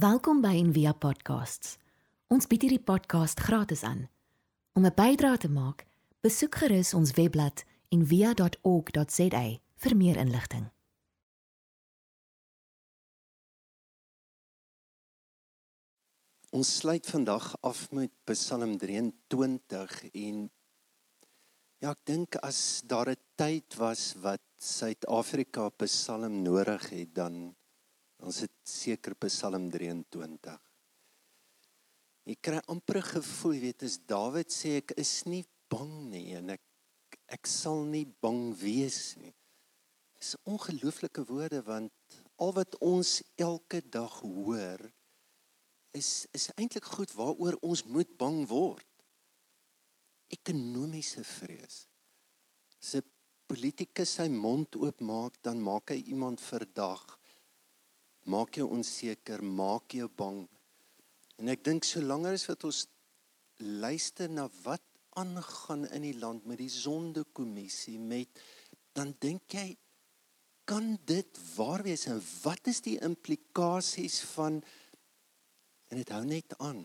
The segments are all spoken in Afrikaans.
Welkom by Envia Podcasts. Ons bied hierdie podcast gratis aan. Om 'n bydrae te maak, besoek gerus ons webblad en via.org.za vir meer inligting. Ons sluit vandag af met Psalm 23 en ja, ek dink as daar 'n tyd was wat Suid-Afrika Psalm nodig het, dan ons het seker Psalm 23. Ek kry amper gevoel, jy weet, as Dawid sê ek is nie bang nie en ek ek sal nie bang wees nie. Dis ongelooflike woorde want al wat ons elke dag hoor is is eintlik goed waaroor ons moet bang word. Ekonomiese vrees. As 'n politikus sy mond oopmaak, dan maak hy iemand verdag. Maak jou onseker, maak jou bang. En ek dink solank as wat ons luister na wat aangaan in die land met die sondekommissie met dan dink jy kan dit waar wees en wat is die implikasies van en dit hou net aan.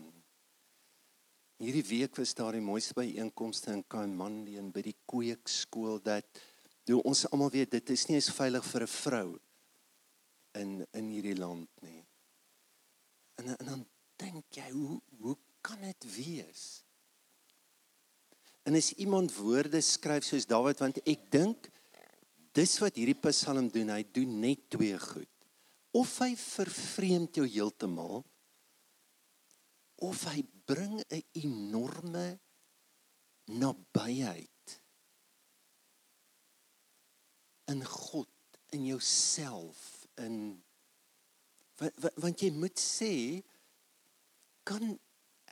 Hierdie week was daar die mooiste byeenkomste in Kaimandi en by die kweekskool dat doen ons almal weet dit is nie eens veilig vir 'n vrou in in hierdie land nie. En en dan dink jy hoe hoe kan dit wees? En as iemand woorde skryf soos Dawid want ek dink dis wat hierdie Psalm doen, hy doen net twee goed. Of hy vervreemd jou heeltemal of hy bring 'n enorme nabyheid in God, in jouself, in want, want jy moet sê kan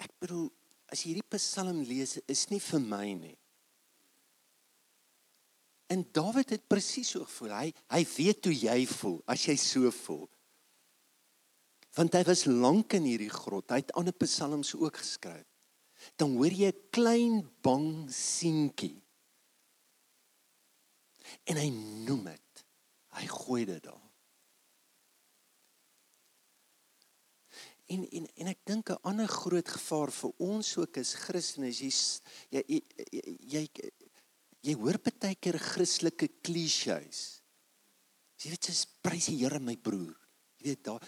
ek bedoel as jy hierdie Psalm lees is nie vir my nie. En Dawid het presies so gevoel. Hy hy weet hoe jy voel as jy so voel. Want hy was lank in hierdie grot. Hy het ander psalms ook geskryf. Dan hoor jy 'n klein bang seentjie. En hy noem dit. Hy gooi dit daar. En en en ek dink 'n ander groot gevaar vir ons ook as Christene is jy jy jy, jy, jy hoor baie keer Christelike klisjées. Jy weet jy's prys die Here my broer. Jy weet daar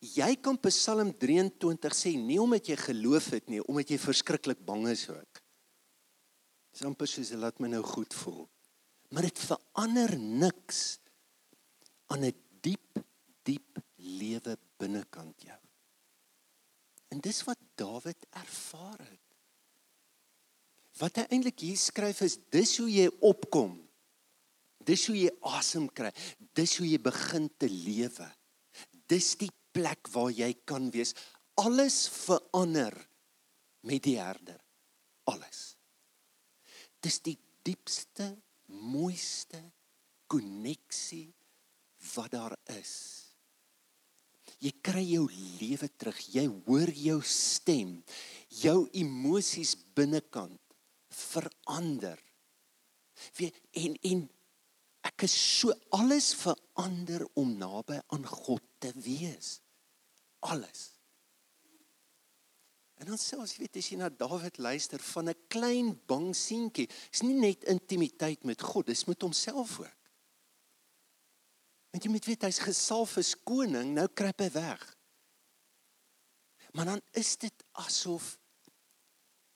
jy kan Psalm 23 sê nie omdat jy geloof het nie, omdat jy verskriklik bang is ook. Dis amper soos dit laat my nou goed voel. Maar dit verander niks aan 'n diep diep lewe binnekant jou. En dis wat Dawid ervaar het. Wat hy eintlik hier skryf is dis hoe jy opkom. Dis hoe jy asem kry. Dis hoe jy begin te lewe. Dis die plek waar jy kan wees. Alles verander met die herder. Alles. Dis die diepste, mooiste koneksie wat daar is. Jy kry jou lewe terug. Jy hoor jou stem. Jou emosies binnekant verander. Wie en en ek is so alles verander om naby aan God te wees. Alles. En dan sê ons weet as jy na Dawid luister van 'n klein bang seentjie, is nie net intimiteit met God, dis met homself ook. Want jy moet weet hy's gesalf as koning, nou kruip hy weg. Maar dan is dit asof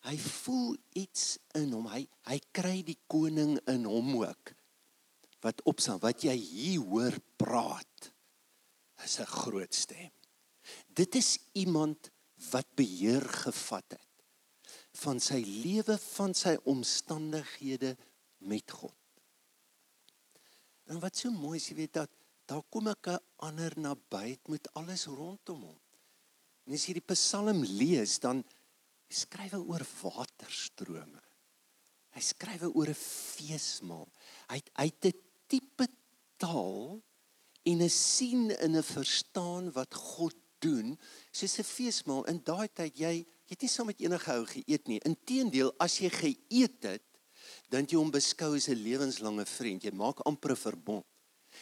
hy voel iets in hom. Hy hy kry die koning in hom ook. Wat opstaan, wat jy hier hoor praat is 'n groot stem. Dit is iemand wat beheer gevat het van sy lewe, van sy omstandighede met God. En wat so mooi is, jy weet dat daar kom ek 'n ander nabyt met alles rondom hom. En as jy die Psalm lees, dan skryf hy oor waterstrome. Hy skryf oor 'n feesmaal. Hy het uit 'n tipe taal en 'n sien in 'n verstaan wat God doen, soos 'n feesmaal. In daai tyd jy jy het nie saam met enige ou geëet nie. Inteendeel, as jy geëet het, dan jy hom beskou as 'n lewenslange vriend. Jy maak amper 'n verbond.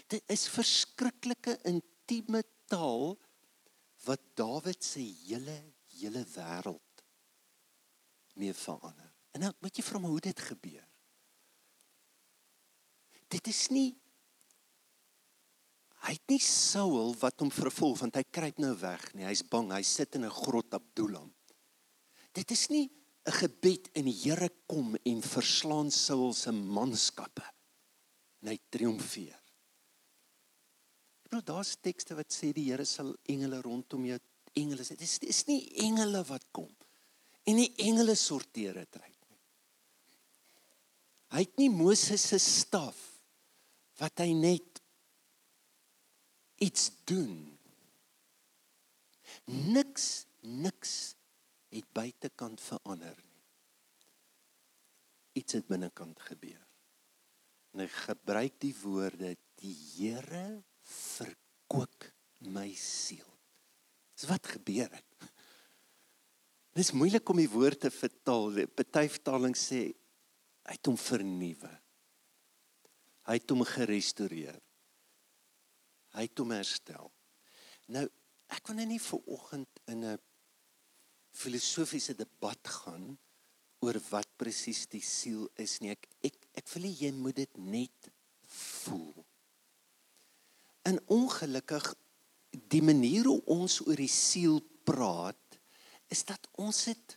Dit is verskriklike intieme taal wat Dawid se hele hele wêreld mee verander. En nou moet jy vra hoe dit gebeur. Dit is nie hy het nie Saul wat hom vervolg want hy kruip nou weg nie. Hy's bang. Hy sit in 'n grot op Adullam. Dit is nie 'n gebed en die Here kom en verslaan Saul se manskappe. En hy triomfeer. Nou daar's tekste wat sê die Here sal engele rondom jou engele. Dit is, is nie engele wat kom en nie engele sorteer dit uit nie. Hy het nie Moses se staf wat hy net iets doen. Niks niks het buitekant verander nie. Iets het binnekant gebeur. En hy gebruik die woorde die Here verkoop my siel. Dis wat gebeur het. Dit is moeilik om die woord te vertaal. Party vertaling sê hy het hom vernuwe. Hy het hom gerestoreer. Hy het hom herstel. Nou, ek wil nou nie vir oggend in 'n filosofiese debat gaan oor wat presies die siel is nie. Ek ek ek wil jy moet dit net voel. En ongelukkig die manier hoe ons oor die siel praat is dat ons het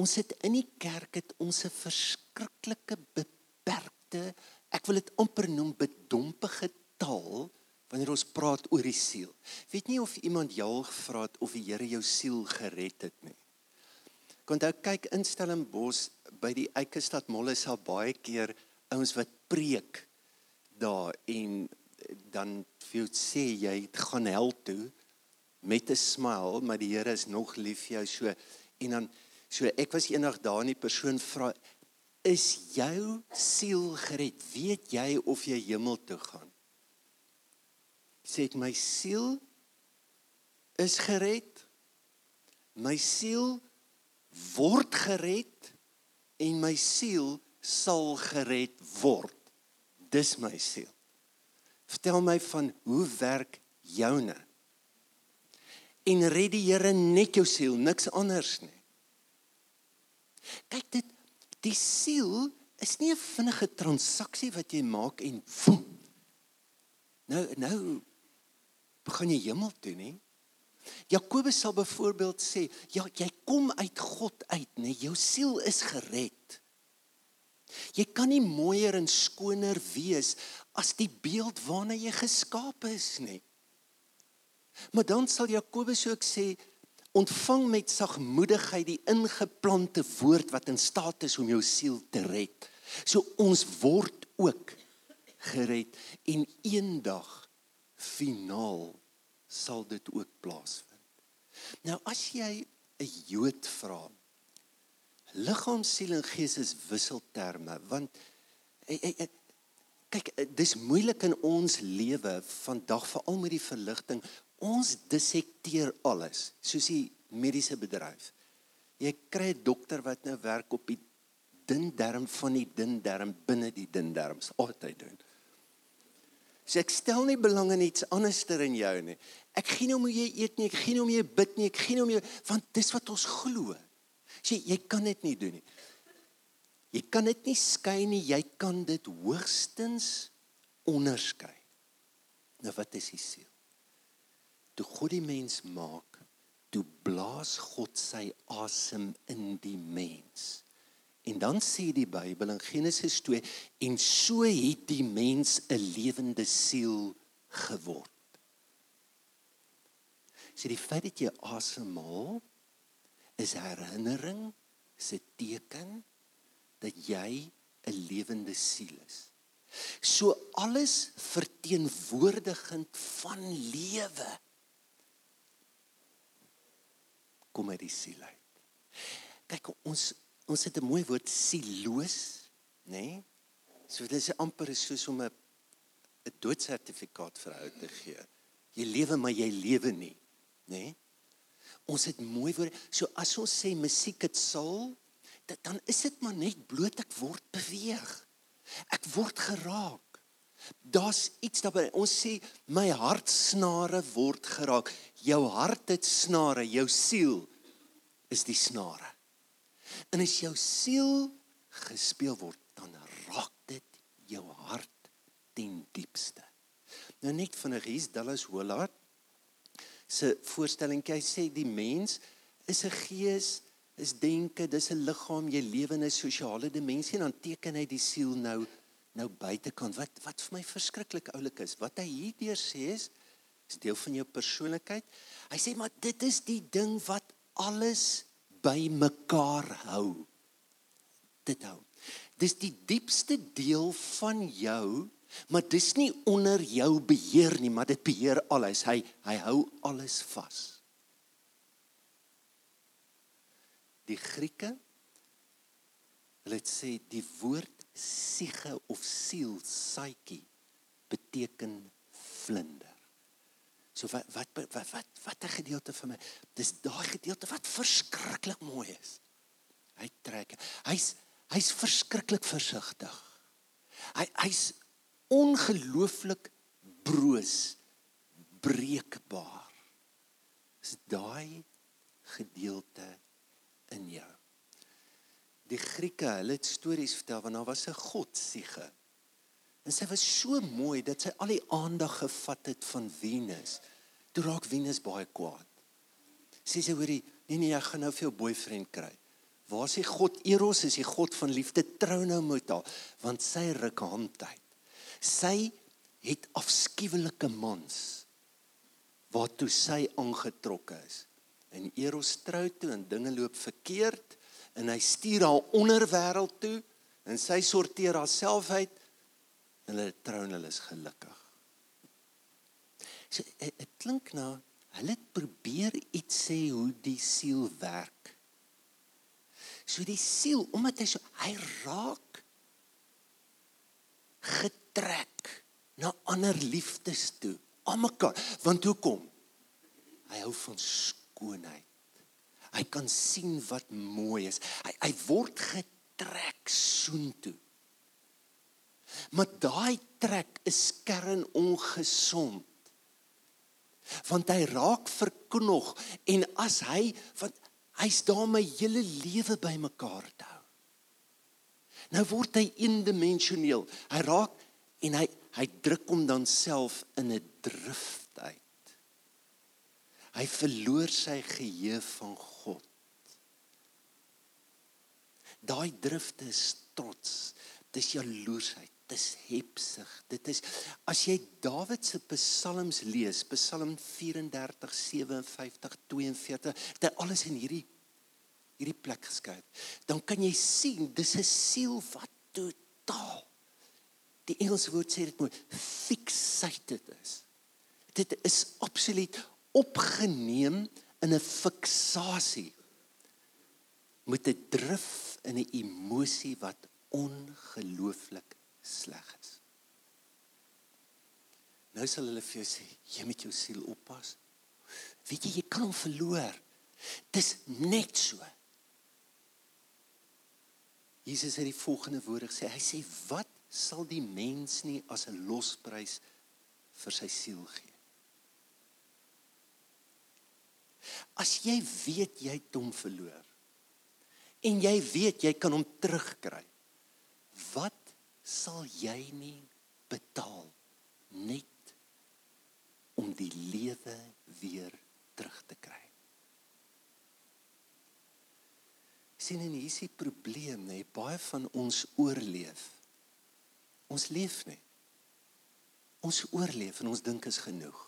ons het in die kerk het ons 'n verskriklike beperkte ek wil dit amper noem bedompige taal wanneer ons praat oor die siel. Weet nie of iemand jou gevra het of die Here jou siel gered het nie. Kon jy kyk in Stellenbosch by die Eikestad Molle sal baie keer ouens wat preek daar en dan vir jou sê jy gaan hel toe met 'n smile, maar die Here is nog lief vir jou so en dan so ek was eendag daar en die persoon vra is jou siel gered? Weet jy of jy hemel toe gaan? Sê my siel is gered. My siel word gered en my siel sal gered word. Dis my siel. Vertel my van hoe werk joune? En red die Here net jou siel, niks anders nie. Kyk dit, die siel is nie 'n vinnige transaksie wat jy maak en voel. Nou nou begin jy hemel toe, nie? Jakobus sal byvoorbeeld sê, ja, jy kom uit God uit, nê? Jou siel is gered. Jy kan nie mooier en skoner wees as die beeld waarna jy geskaap is nie. Maar dan sal Jakobus ook sê ontvang met sagmoedigheid die ingeplante woord wat in staat is om jou siel te red. So ons word ook gered en eendag finaal sal dit ook plaasvind. Nou as jy 'n Jood vra, liggaam, siel en gees is wisselterme want e, e, e, kyk dis moeilik in ons lewe vandag veral met die verligting. Ons dissekteer alles soos die mediese bedryf. Jy kry 'n dokter wat nou werk op die dun darm van die dun darm binne die dun darms altyd doen. So ek stel nie belang in iets anderster in jou nie. Ek gee nie om hoe jy eet nie ek gee nie om jy bid nie ek gee nie om jy want dis wat ons glo Sê jy kan dit nie doen nie. Jy kan dit nie skei nie, jy kan dit hoogstens onderskei. Nou wat is die siel? Toe God die mens maak, toe blaas God sy asem in die mens. En dan sê die Bybel in Genesis 2 en so het die mens 'n lewende siel geword. Sê die feit dat jy asemhaal is herinnering se teken dat jy 'n lewende siel is. So alles verteenwoordigend van lewe kom uit die siel uit. Kyk ons ons het 'n mooi woord sieloos, nê? Nee? So dit is amper soos om 'n 'n doodsertifikaat vir ou te gee. Jy lewe maar jy lewe nie, nê? Nee? Ons het mooi woorde. So as ons sê musiek het sal, dan is dit maar net bloot ek word beweeg. Ek word geraak. Daar's iets daarby. Ons sê my hartsnare word geraak. jou hart het snare, jou siel is die snare. En as jou siel gespeel word, dan raak dit jou hart ten diepste. Nou net vinnig hier's Dallas Willard se voorstelling. Hy sê die mens is 'n gees, is denke, dis 'n liggaam, jy lewe in 'n sosiale dimensie en dan teken hy die siel nou nou buitekant. Wat wat vir my verskriklik oulik is, wat hy hierdeur sê is is deel van jou persoonlikheid. Hy sê maar dit is die ding wat alles bymekaar hou. Dit hou. Dis die diepste deel van jou Maar dis nie onder jou beheer nie, maar dit beheer alles. Hy hy hou alles vas. Die Grieke hulle het sê die woord siege of siel, psyche beteken vlinder. So wat wat wat wat wat 'n gedeelte vir my. Dis daai gedeelte wat verskriklik mooi is. Hy trek. Hy's hy's verskriklik versigtig. Hy hy's ongelooflik broos breekbaar. Is daai gedeelte in jou. Die Grieke hulle het stories vertel want daar was 'n god Sige en sy was so mooi dat sy al die aandag gevat het van Venus. Toe raak Venus baie kwaad. Sê sy hoorie nee nee ek gaan nou vir jou boyfriend kry. Waar is die god? Eros is die god van liefde. Trou nou met haar want sy ruk hand uit Sy het afskuwelike mans waartoe sy aangetrokke is. En Eros trou toe en dinge loop verkeerd en hy stuur haar onderwêreld toe en sy sorteer haarself uit en hulle trou en hulle is gelukkig. So dit klink na hulle het probeer iets sê hoe die siel werk. So die siel omdat hy so hy raak get trek na ander liefdes toe. Almekaar, want hoekom? Hy hou van skoonheid. Hy kan sien wat mooi is. Hy hy word getrek soontoe. Maar daai trek is kern ongesond. Want hy raak verknog en as hy want hy's daar my hele lewe bymekaar te hou. Nou word hy eendimensioneel. Hy raak en hy hy druk hom dan self in 'n drif uit. Hy verloor sy geheue van God. Daai drifte is trots, dis jaloesheid, dis hebsig. Dit is as jy Dawid se psalms lees, Psalm 34, 57, 42, dit alles in hierdie hierdie plek geskryf. Dan kan jy sien dis 'n siel wat totaal Die Engelse woord sê dit mooi, fixated is. Dit is absoluut opgeneem in 'n fiksasie met 'n drif en 'n emosie wat ongelooflik sleg is. Nou sal hulle vir jou sê, jy moet jou siel oppas. Weet jy, jy kan hom verloor. Dis net so. Jesus het die volgende woorde gesê. Hy sê, "Wat sal die mens nie as 'n losprys vir sy siel gee. As jy weet jy het hom verloor en jy weet jy kan hom terugkry, wat sal jy nie betaal net om die lewe weer terug te kry? sien en hier is die probleem nê baie van ons oorleef Ons leef net. Ons oorleef en ons dink is genoeg.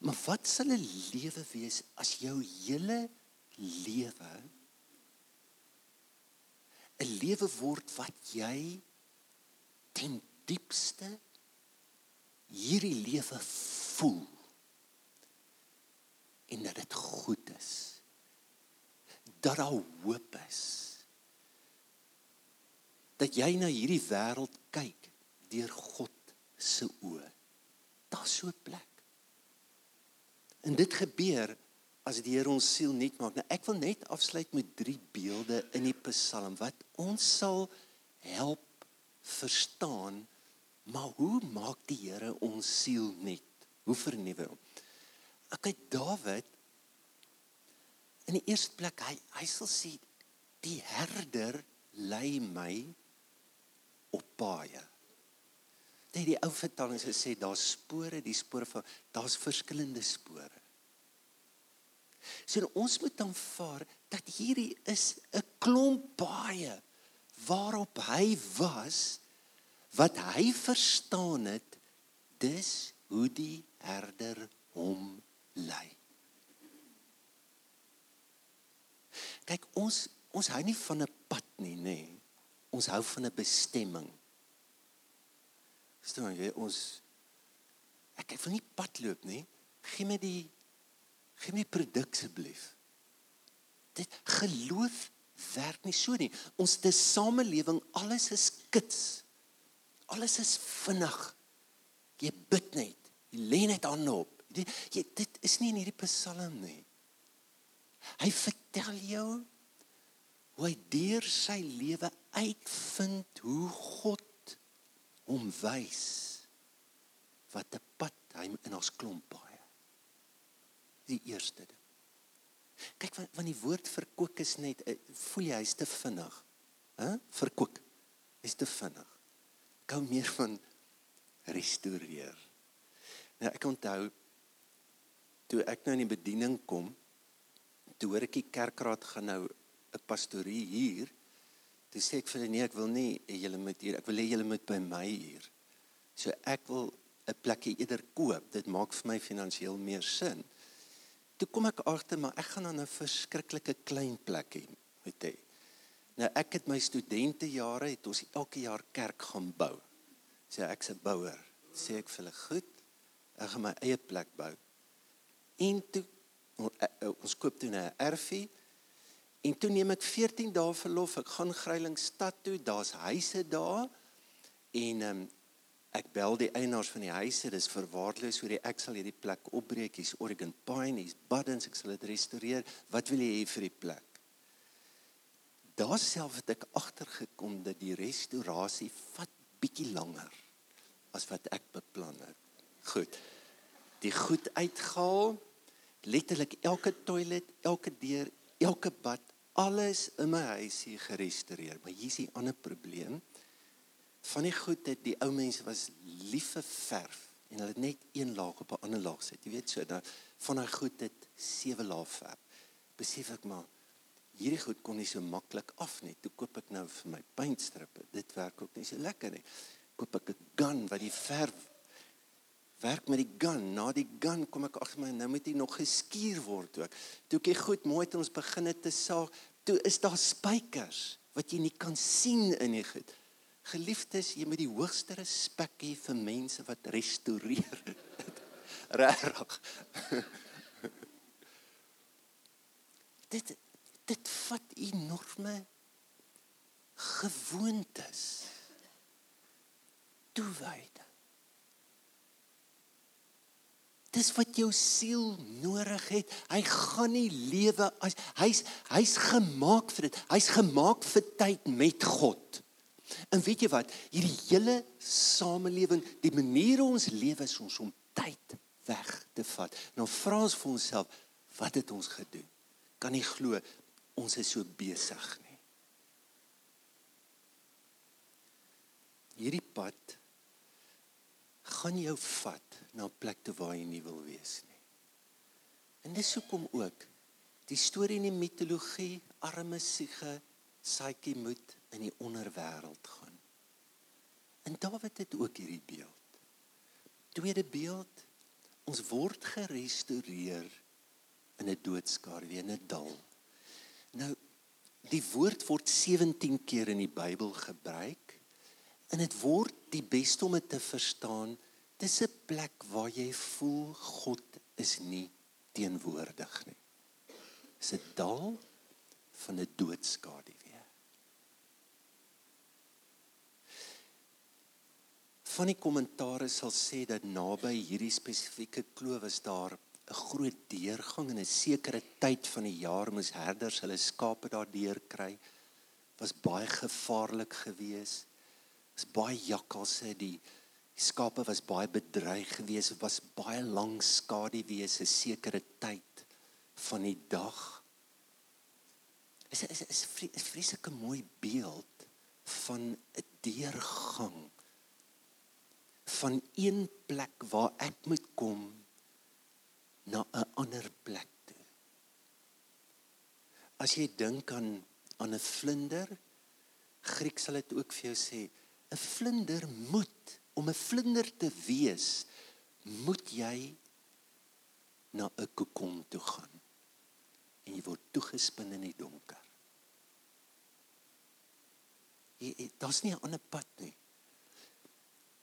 Maar wat sal 'n lewe wees as jou hele lewe 'n lewe word wat jy ten diepste hierdie lewe voel en dat dit goed is dat daar hoop is dat jy na hierdie wêreld kyk deur God se oë. Daar's so 'n plek. En dit gebeur as die Here ons siel nuut maak. Nou ek wil net afsluit met drie beelde in die Psalm wat ons sal help verstaan maar hoe maak die Here ons siel nuut? Hoe vernuwe hom? Okay, Dawid in die eerste plek hy hy sal sê die herder lei my op paaie. Dit die ou vertaling sê daar's spore, die spore van daar's verskillende spore. So ons moet aanvaar dat hierdie is 'n klomp paaie waarop hy was wat hy verstaan het dis hoe die herder hom lei. Kyk ons ons hou nie van 'n pad nie, nê. Nee. Ons hou van 'n bestemming. Verstaan jy ons ek ek wil nie pad loop nie. Gee my die gee my produk asseblief. Dit geloof werk nie so nie. Ons te samelewing, alles is kits. Alles is vinnig. Jy bid net. Jy lê net aan op. Jy dit is nie in hierdie Psalm nie. Hy vertel jou hoe hy deur sy lewe uitvind hoe God hom wys wat 'n pad hy in ons klomp baie. Die eerste ding. Kyk want, want die woord verkook is net eh, voel jy hy's te vinnig. Hæ? Verkook. Hy's te vinnig. Gou meer van restoreer. Nou ek onthou toe ek nou in die bediening kom, toe hoor ek die kerkraad gaan nou 'n pastorie hier. Toe sê ek vir hulle nee, ek wil nie julle moet hier, ek wil hê julle moet by my hier. So ek wil 'n plekkie eerder koop. Dit maak vir my finansiëel meer sin toe kom ek agter maar ek gaan dan 'n verskriklike klein plek hê met hy. Nou ek het my studente jare het ons elke jaar kerk gaan bou. Sê ek's 'n bouer. Sê ek vir hulle goed, ek gaan my eie plek bou. En toe eh, eh, ons koop toe 'n erfie en toe neem ek 14 dae verlof. Ek gaan Grylingstad toe, daar's huise daar en um, Ek bel die eienaars van die huise, dis verwaarloos hoe die ek sal hierdie plek opbreek. Hier's Oregon Pine, hier's Buddens, ek sal dit restoreer. Wat wil jy hê vir die plek? Daar self het ek agtergekom dat die restaurasie vat bietjie langer as wat ek beplan het. Goed. Die goed uitgehaal, letterlik elke toilet, elke deur, elke bad, alles in my huis hier gerestoreer. Maar hier's 'n ander probleem van die goed het die ou mense was lief vir verf en hulle het net een laag op 'n ander laag sit. Jy weet so, dan van daai goed het sewe lae verf. Besef ek maar hierdie goed kon nie so maklik af nie. Toe koop ek nou vir my paintstrippe. Dit werk ook nie so lekker nie. Koop ek 'n gun wat die verf werk met die gun. Na die gun kom ek agter my nou moet hy nog geskuur word ook. Toe ek goed mooi het ons begin het te saag. Toe is daar spykers wat jy nie kan sien in die goed. Geliefdes, jy moet die hoogste respek hê vir mense wat restoreer. Regtig. dit dit vat enorme gewoontes. Toewyde. Dis wat jou siel nodig het. Hy gaan nie lewe as hy's hy's gemaak vir dit. Hy's gemaak vir tyd met God. En weet jy wat? Hierdie hele samelewing, die manier ons lewe is ons om tyd weg te vat. Nou vra ons vir onsself, wat het ons gedoen? Kan nie glo ons is so besig nie. Hierdie pad gaan jou vat na 'n plek toe waar jy nie wil wees nie. En dis hoekom ook die storie in die mitologie arme siege saadjie moet in die onderwêreld gaan. En Dawid het ook hierdie beeld. Tweede beeld, ons word gerestoreer in 'n doodskaduwee in 'n dal. Nou die woord word 17 keer in die Bybel gebruik en dit word die beste om dit te verstaan, dis 'n plek waar jy voel God is nie teenwoordig nie. Dis 'n dal van 'n doodskaduwee. van die kommentare sal sê dat naby hierdie spesifieke kloof is daar 'n groot deurgang en 'n sekere tyd van die jaar moes herders hulle skape daardeur kry. Was baie gevaarlik geweest. Was baie jakkalse die Die skape was baie bedreig geweest, dit was baie lank skadu wees 'n sekere tyd van die dag. Is is is 'n vreeslike mooi beeld van 'n deurgang van een plek waar ek moet kom na 'n ander plek toe. As jy dink aan aan 'n vlinder, Grieks sal dit ook vir jou sê, 'n vlinder moet om 'n vlinder te wees, moet jy na 'n kokon toe gaan. En jy word toegespin in die donker. Daar's nie 'n ander pad nie.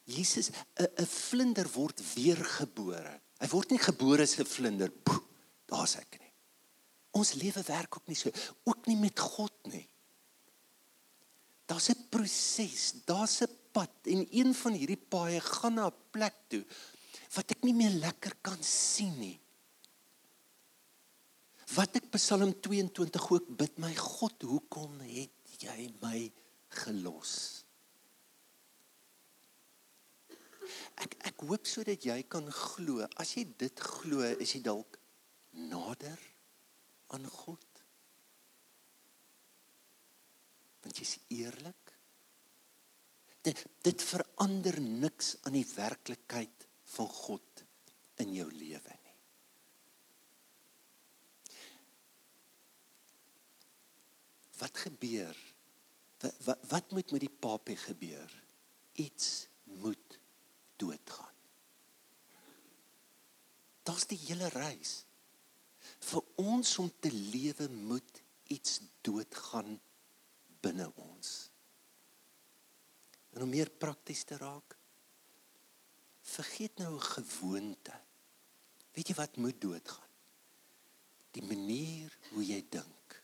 Jesus 'n 'n vlinder word weergebore. Hy word nie gebore as 'n vlinder. Daar's ek nie. Ons lewe werk ook nie so, ook nie met God nie. Daar's 'n proses, daar's 'n pad en een van hierdie paaie gaan na 'n plek toe wat ek nie meer lekker kan sien nie. Wat ek Psalm 22 ook bid, my God, hoekom het jy my gelos? Ek ek hoop sodat jy kan glo. As jy dit glo, is jy dalk nader aan God. Want jy's eerlik. Dit dit verander niks aan die werklikheid van God in jou lewe nie. Wat gebeur? Wat, wat wat moet met die papie gebeur? Iets moet doodgaan. Dit's die hele reis. Vir ons om te lewe moet iets doodgaan binne ons. En om meer prakties te raak, vergeet nou 'n gewoonte. Weet jy wat moet doodgaan? Die manier hoe jy dink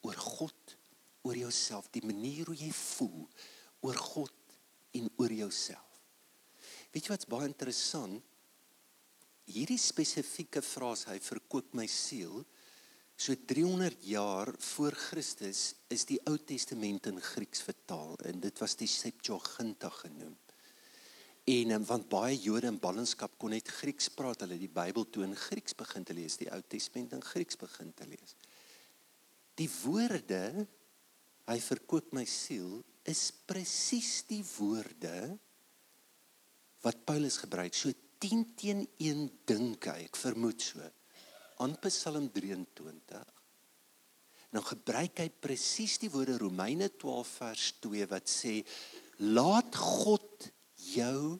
oor God, oor jouself, die manier hoe jy voel oor God en oor jouself. Weet jy wat's baie interessant? Hierdie spesifieke frase hy verkoop my siel So 300 jaar voor Christus is die Ou Testament in Grieks vertaal en dit was die Septuaginta genoem. En um, want baie Jode in ballingskap kon net Grieks praat, hulle die Bybel toe in Grieks begin te lees, die Ou Testament in Grieks begin te lees. Die woorde hy verkoop my siel is presies die woorde wat Paulus gebruik. So 10 teen 1 dink hy, ek vermoed so aan Psalm 23. Nou gebruik hy presies die woorde Romeine 12 vers 2 wat sê laat God jou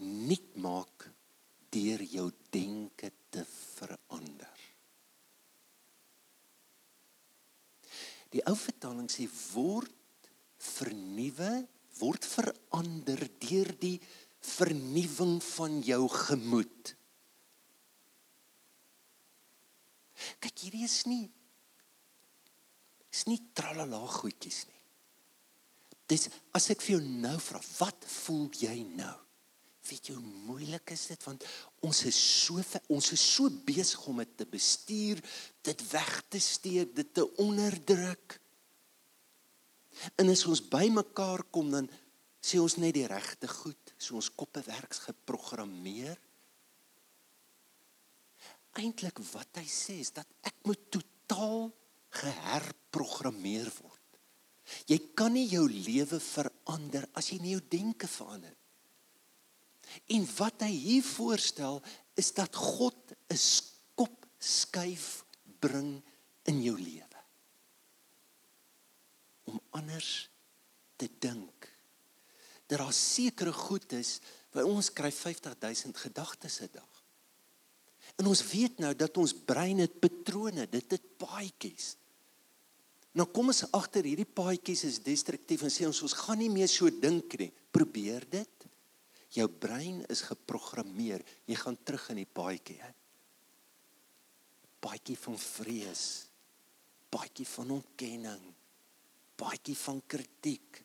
nuut maak deur jou denke te verander. Die ou vertaling sê word vernuwe, word verander deur die vernuwing van jou gemoed. Kyk, hierdie is nie is nie tralala goedjies nie. Dis as ek vir jou nou vra, wat voel jy nou? Weet jy hoe moeilik is dit want ons is so ons is so besig om dit te bestuur, dit weg te steek, dit te onderdruk. En as ons bymekaar kom dan sê ons net die regte goed, so ons koppe werks geprogrammeer eintlik wat hy sê is dat ek moet totaal geherprogrammeer word. Jy kan nie jou lewe verander as jy nie jou denke verander. En wat hy hier voorstel is dat God 'n skop skuif bring in jou lewe. Om anders te dink. Dat daar sekere goed is, by ons kry 50000 gedagtes 'n dag. En ons weet nou dat ons brein het patrone, dit het paadjies. Nou kom ons agter hierdie paadjies is destruktief en sê ons ons gaan nie meer so dink nie. Probeer dit. Jou brein is geprogrammeer. Jy gaan terug in die paadjie. Paadjie van vrees. Paadjie van ontkenning. Paadjie van kritiek.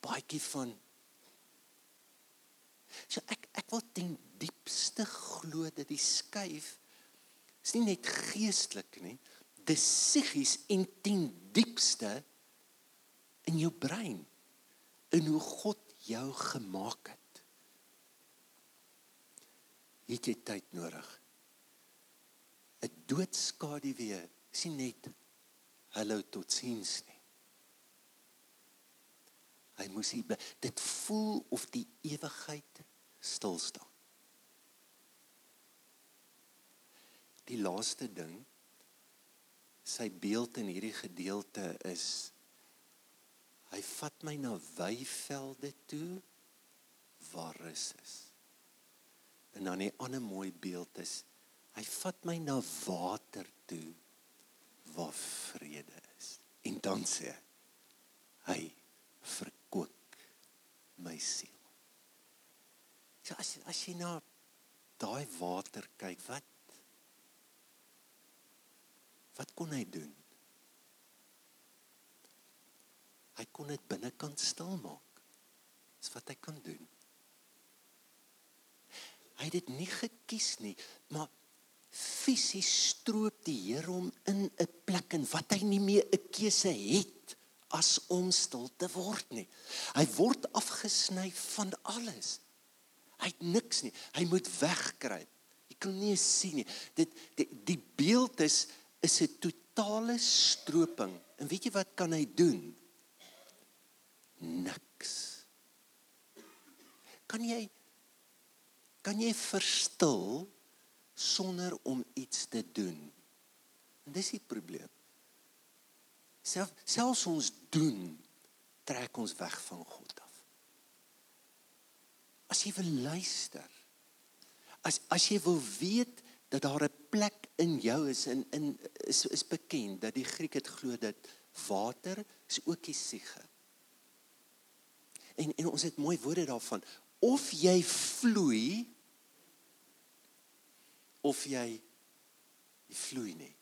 Paadjie van So ek ek wil ten diepste glo dat die skuif is nie net geestelik nie, dis psigies en ten diepste in jou brein in hoe God jou gemaak het. het jy tyd nodig. 'n Doodskaduwee sien net hallo tot sins nie. Hy moes hier dit voel of die ewigheid stil staan. Die laaste ding sy beeld in hierdie gedeelte is hy vat my na weivelde toe waar rus is. En dan 'n ander mooi beeld is hy vat my na water toe waar vrede is. En dan sê hy verkoop my siel. So as as jy na daai water kyk, wat wat kon hy doen? Hy kon dit binnekant stil maak. Dis wat hy kan doen. Hy het dit nie gekies nie, maar fisies stroop die Here hom in 'n plek en wat hy nie meer 'n keuse het as om stil te word nie. Hy word afgesny van alles. Hy het niks nie. Hy moet wegkruip. Jy kan nie sien nie. Dit die, die beeld is is 'n totale stroping. En weet jy wat kan hy doen? Niks. Kan jy kan jy verstil sonder om iets te doen? En dis die probleem. Self selfs ons doen trek ons weg van God af. As jy wil luister, as as jy wil weet dat daar 'n plek in jou is in in is is bekend dat die Griek het glo dat water is ook die siege. En en ons het mooi woorde daarvan of jy vloei of jy jy vloei nie.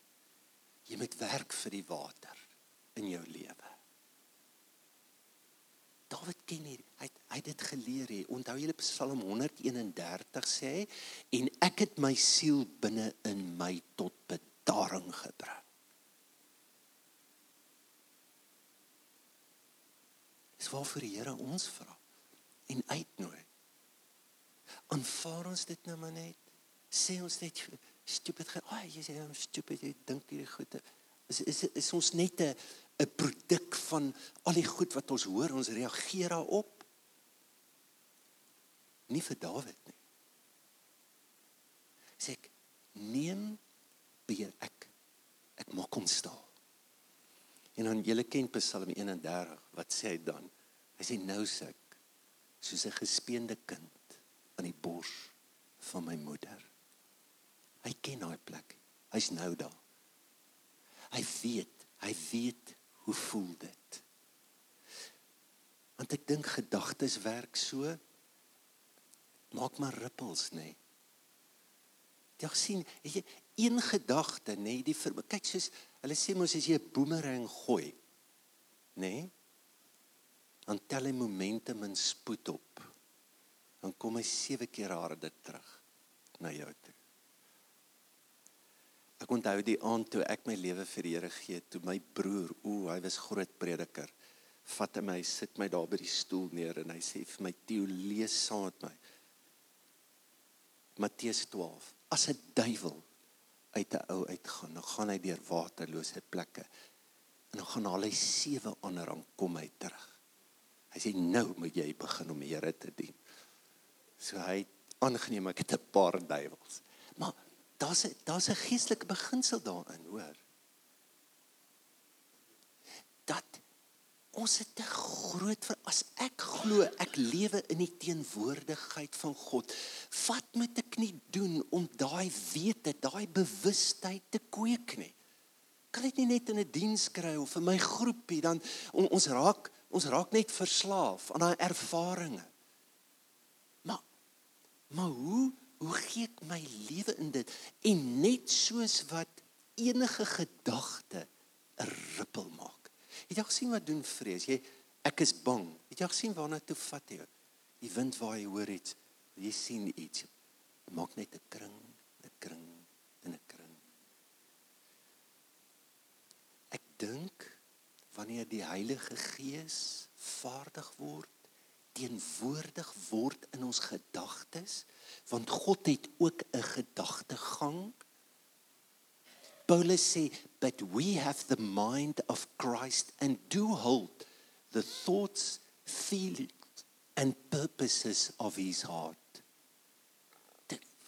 Jy moet werk vir die water in jou lewe. Dawid ken hier, hy hy het dit geleer hè. Onthou julle Psalm 131 sê en ek het my siel binne in my tot bedaring gebring. Dis waarvoor die Here ons vra en uitnooi. Aanvaar ons dit nou maar net. Sê ons net stupid, ag oh, jy sê I'm stupid, dink hierdie goede. Is is is ons net 'n 'n produk van al die goed wat ons hoor, ons reageer daarop. Nie vir Dawid nie. Sê ek neem beheer ek ek maak hom stil. En dan julle ken Psalm 31, wat sê hy dan? Hy sê nou sê ek soos 'n gespeende kind aan die bors van my moeder. Hy ken daai plek. Hy's nou daar. Hy weet, hy weet hoe voel dit? Want ek dink gedagtes werk so maak maar rippels nê. Nee. Jy sien, jy een gedagte nê, nee, die vir, kyk soos hulle sê mos as jy 'n boemerang gooi nê, nee, dan tel hy momentum en spoed op. Dan kom hy sewe keer harder terug na jou toe. Ek onthou die aand toe ek my lewe vir die Here gee, toe my broer, ooh, hy was groot prediker, vat my, sit my daar by die stoel neer en hy sê vir my, "Theo, lees saam met my." Matteus 12. As 'n duiwel uit 'n ou uitgaan, dan gaan hy deur waterlose plekke. En dan gaan hy sewe ander aan kom hy terug. Hy sê nou moet jy begin om die Here te dien. So hy aangeneem ek het 'n paar duiwels. Maar daar's daar's 'n geestelike beginsel daarin, hoor. Dat ons het te groot vir as ek glo ek lewe in die teenwoordigheid van God. Wat moet ek nie doen om daai wete, daai bewustheid te kweek nie? Kan dit nie net in 'n diens kry of in my groepie dan on, ons raak ons raak net verslaaf aan daai ervarings. Maar maar hoe hoe gee ek my lewe in dit en net soos wat enige gedagte 'n rippel maak. Het jy gesien wat doen vrees? Jy ek is bang. Het jy gesien waarna toe vat jy? Die wind waar jy hoor iets, jy sien iets. Maak net 'n kring, 'n kring en 'n kring. Ek dink wanneer die Heilige Gees vaardig word, teenwoordig word in ons gedagtes want God het ook 'n gedagtegang. Paulus sê but we have the mind of Christ and do hold the thoughts feelings and purposes of his heart.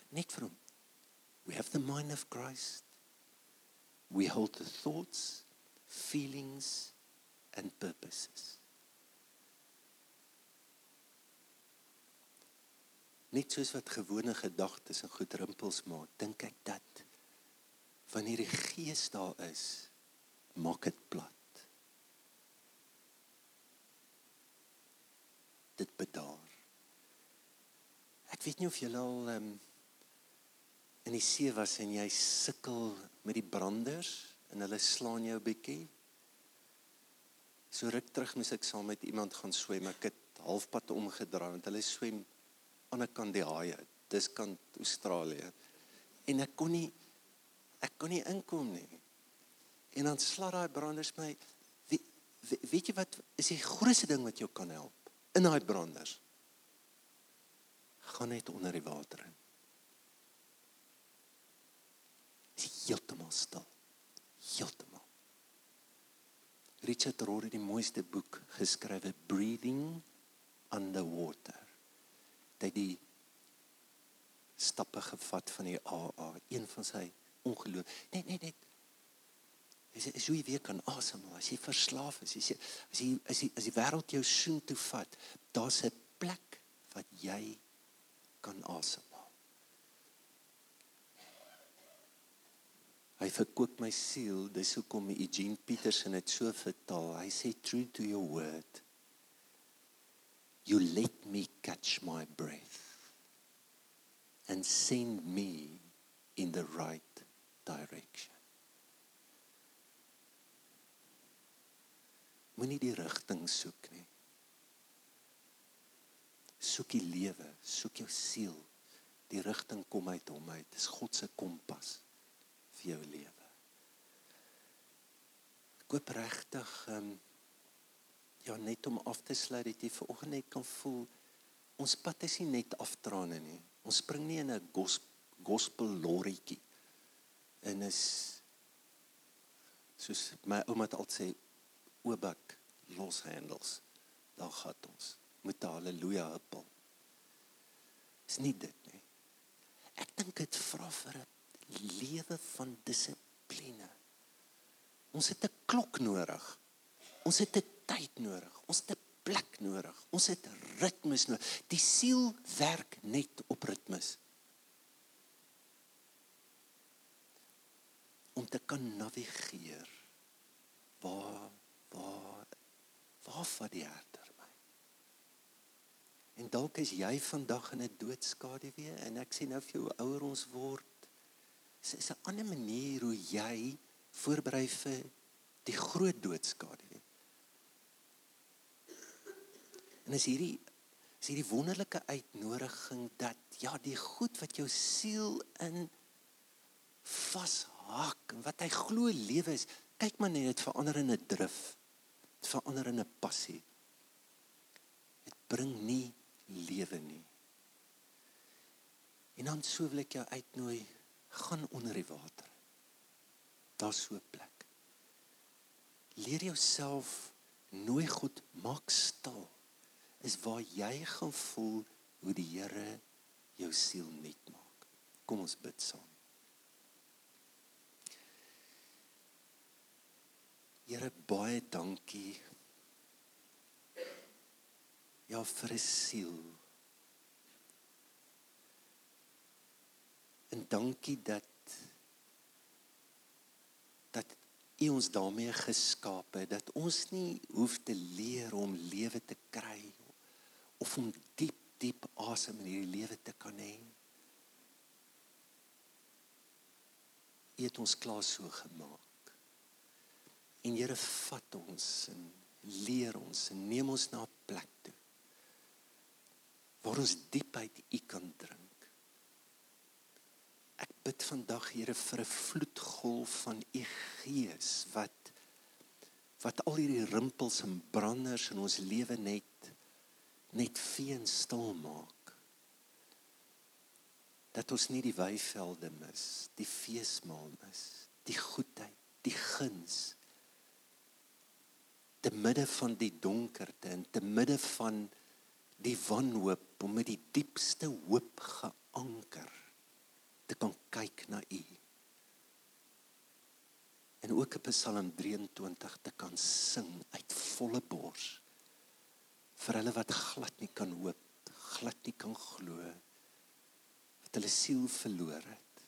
Net vir hom. We have the mind of Christ. We hold the thoughts, feelings and purposes. Net soos wat gewone gedagtes en goed rimpels maak, dink ek dat wanneer die gees daar is, maak dit plat. Dit bedaar. Ek weet nie of jy al um, in die see was en jy sukkel met die branders en hulle slaan jou bietjie. So ruk terug moes ek saam met iemand gaan swem. Ek het halfpad omgedraai want hulle swem aan die kant die haie. Dis kant Australië. En ek kon nie ek kon nie inkom nie. En dan slaat daai branders my weet, weet jy wat is die grootste ding wat jou kan help in daai branders? Gaan net onder die water in. heeltemal stil. Heeltemal. Richard Rohr het die mooiste boek geskrywe Breathing Underwater. Dit die stappe gevat van die AA, een van sy ongeloof. Net net net Is is hoe jy weer kan asemhaal as jy verslaaf is. As jy as jy as jy as die wêreld jou soen toe vat, daar's 'n plek wat jy kan asem. Hy verkoop my siel. Dis hoekom Eugene Peterson dit so vertaal. Hy sê true to your word. You let me catch my breath and send me in the right direction. Moenie die rigting soek nie. Soek die lewe, soek jou siel. Die rigting kom uit hom uit. Dis God se kompas vir jou lewe. Ek hoop regtig ehm um, ja net om af te sluit dat jy vanoggend net kan voel ons pad is nie net aftrane nie. Ons spring nie in 'n gospel lorrietjie. En is soos my ouma het altyd sê oobak los handles. Daar gaan ons met haleluja huppel. Is nie dit nie. Ek dink dit vra vir 'n lewe van dissipline. Ons het 'n klok nodig. Ons het 'n tyd nodig. Ons het 'n plek nodig. Ons het ritmes nodig. Die siel werk net op ritmes. Om te kan navigeer waar waar waar van die herder my. En dalk is jy vandag in 'n doodskaduwee en ek sê nou vir jou ouer ons word is 'n ander manier hoe jy voorberei vir die groot doodskade. En is hierdie is hierdie wonderlike uitnodiging dat ja, die goed wat jou siel in vashak en wat hy glo lewe is, kyk maar net dit verander in 'n drif. Dit verander in 'n passie. Dit bring nie lewe nie. En dan sou wil ek jou uitnooi gaan onder die water. Daar's so 'n plek. Leer jouself nooi God maak stil. Is waar jy gaan voel hoe die Here jou siel nuut maak. Kom ons bid saam. Here baie dankie. Ja vir 'n siel En dankie dat dat U ons daarmee geskaap het dat ons nie hoef te leer om lewe te kry of om diep diep asem in hierdie lewe te kan hê. U het ons klaar so gemaak. En Here vat ons en leer ons en neem ons na 'n plek toe waar ons diep uit U kan drink ek bid vandag Here vir 'n vloedgolf van u gees wat wat al hierdie rimpels en branders in ons lewe net net vee en stil maak. Dat ons nie die weivelde mis, die feesmaal mis, die goedheid, die guns. Te midde van die donkerte en te midde van die wanhoop om met die diepste hoop geanker te kan kyk na U. En ook op Psalm 23 te kan sing uit volle bors vir hulle wat glad nie kan hoop, glad nie kan glo wat hulle siel verloor het.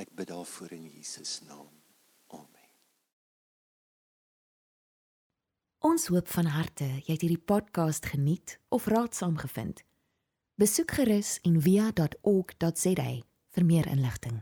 Ek bid daarvoor in Jesus naam. Amen. Ons hoop van harte jy het hierdie podcast geniet of raadsaam gevind. Besoek gerus en via.ok.za vir meer inligting.